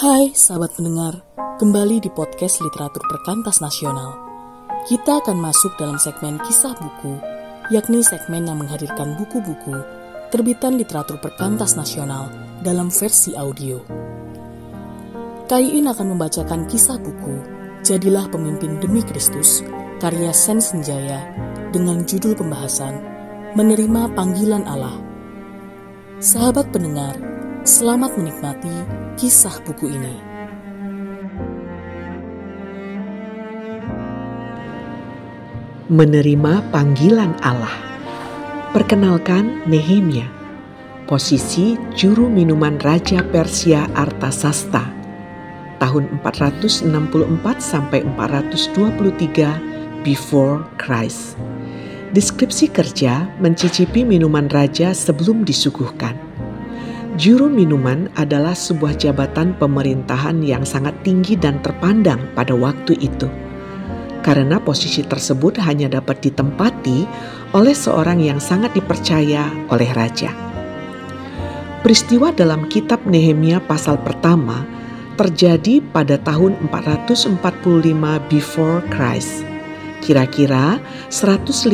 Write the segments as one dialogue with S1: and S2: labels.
S1: Hai sahabat pendengar, kembali di podcast Literatur Perkantas Nasional. Kita akan masuk dalam segmen kisah buku, yakni segmen yang menghadirkan buku-buku terbitan literatur perkantas nasional dalam versi audio. Kaiin akan membacakan kisah buku Jadilah Pemimpin Demi Kristus, karya Sen Senjaya, dengan judul pembahasan Menerima Panggilan Allah. Sahabat pendengar, selamat menikmati kisah buku ini.
S2: Menerima panggilan Allah. Perkenalkan Nehemia, posisi juru minuman Raja Persia Artasasta tahun 464 sampai 423 before Christ. Deskripsi kerja mencicipi minuman raja sebelum disuguhkan. Juru minuman adalah sebuah jabatan pemerintahan yang sangat tinggi dan terpandang pada waktu itu karena posisi tersebut hanya dapat ditempati oleh seorang yang sangat dipercaya oleh raja. Peristiwa dalam kitab Nehemia pasal pertama terjadi pada tahun 445 before Christ. Kira-kira 155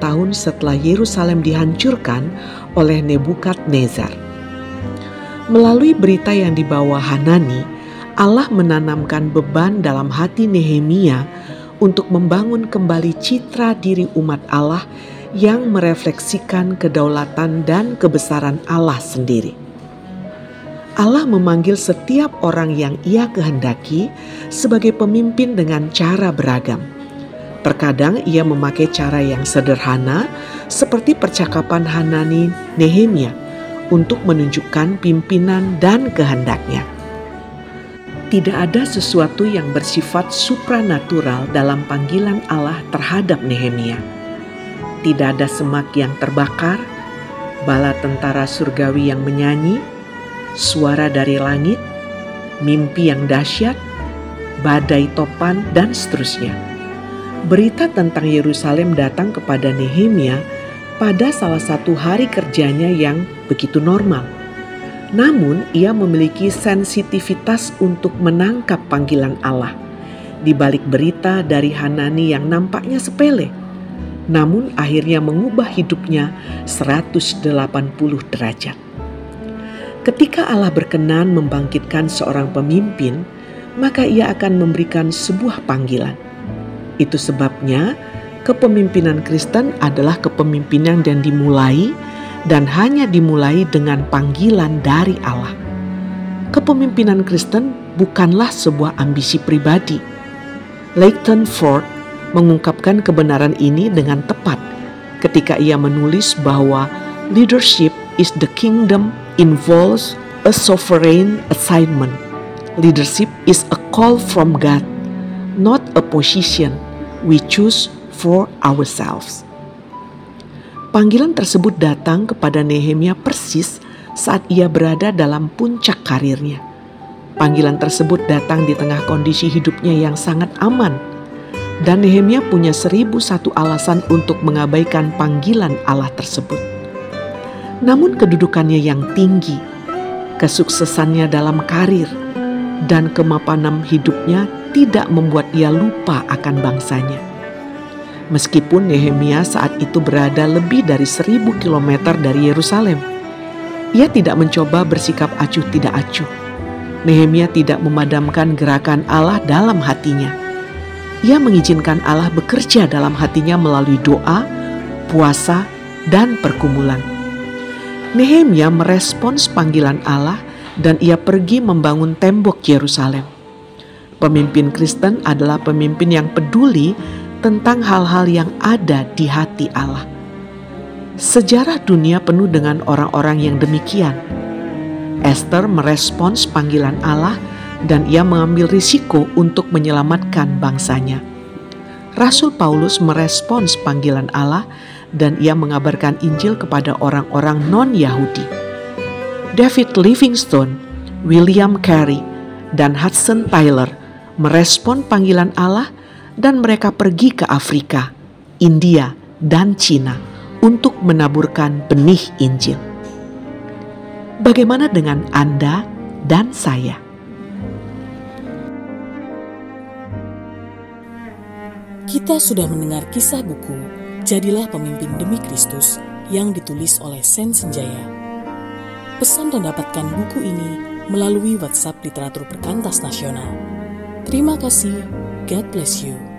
S2: tahun setelah Yerusalem dihancurkan oleh Nebukadnezar. Melalui berita yang dibawa Hanani, Allah menanamkan beban dalam hati Nehemia untuk membangun kembali citra diri umat Allah yang merefleksikan kedaulatan dan kebesaran Allah sendiri. Allah memanggil setiap orang yang Ia kehendaki sebagai pemimpin dengan cara beragam. Terkadang Ia memakai cara yang sederhana, seperti percakapan Hanani Nehemia, untuk menunjukkan pimpinan dan kehendaknya tidak ada sesuatu yang bersifat supranatural dalam panggilan Allah terhadap Nehemia. Tidak ada semak yang terbakar, bala tentara surgawi yang menyanyi, suara dari langit, mimpi yang dahsyat, badai topan, dan seterusnya. Berita tentang Yerusalem datang kepada Nehemia pada salah satu hari kerjanya yang begitu normal namun, ia memiliki sensitivitas untuk menangkap panggilan Allah di balik berita dari Hanani yang nampaknya sepele, namun akhirnya mengubah hidupnya 180 derajat. Ketika Allah berkenan membangkitkan seorang pemimpin, maka ia akan memberikan sebuah panggilan. Itu sebabnya kepemimpinan Kristen adalah kepemimpinan yang dimulai dan hanya dimulai dengan panggilan dari Allah. Kepemimpinan Kristen bukanlah sebuah ambisi pribadi. Leighton Ford mengungkapkan kebenaran ini dengan tepat ketika ia menulis bahwa leadership is the kingdom involves a sovereign assignment. Leadership is a call from God, not a position we choose for ourselves. Panggilan tersebut datang kepada Nehemia persis saat ia berada dalam puncak karirnya. Panggilan tersebut datang di tengah kondisi hidupnya yang sangat aman. Dan Nehemia punya seribu satu alasan untuk mengabaikan panggilan Allah tersebut. Namun kedudukannya yang tinggi, kesuksesannya dalam karir, dan kemapanan hidupnya tidak membuat ia lupa akan bangsanya Meskipun Nehemia saat itu berada lebih dari seribu kilometer dari Yerusalem, ia tidak mencoba bersikap acuh tidak acuh. Nehemia tidak memadamkan gerakan Allah dalam hatinya. Ia mengizinkan Allah bekerja dalam hatinya melalui doa, puasa, dan pergumulan. Nehemia merespons panggilan Allah dan ia pergi membangun tembok Yerusalem. Pemimpin Kristen adalah pemimpin yang peduli tentang hal-hal yang ada di hati Allah. Sejarah dunia penuh dengan orang-orang yang demikian. Esther merespons panggilan Allah dan ia mengambil risiko untuk menyelamatkan bangsanya. Rasul Paulus merespons panggilan Allah dan ia mengabarkan Injil kepada orang-orang non-Yahudi. David Livingstone, William Carey, dan Hudson Taylor merespon panggilan Allah dan mereka pergi ke Afrika, India, dan Cina untuk menaburkan benih Injil. Bagaimana dengan Anda dan saya?
S1: Kita sudah mendengar kisah buku Jadilah Pemimpin Demi Kristus yang ditulis oleh Sen Senjaya. Pesan dan dapatkan buku ini melalui WhatsApp Literatur Perkantas Nasional. Terima kasih. God bless you.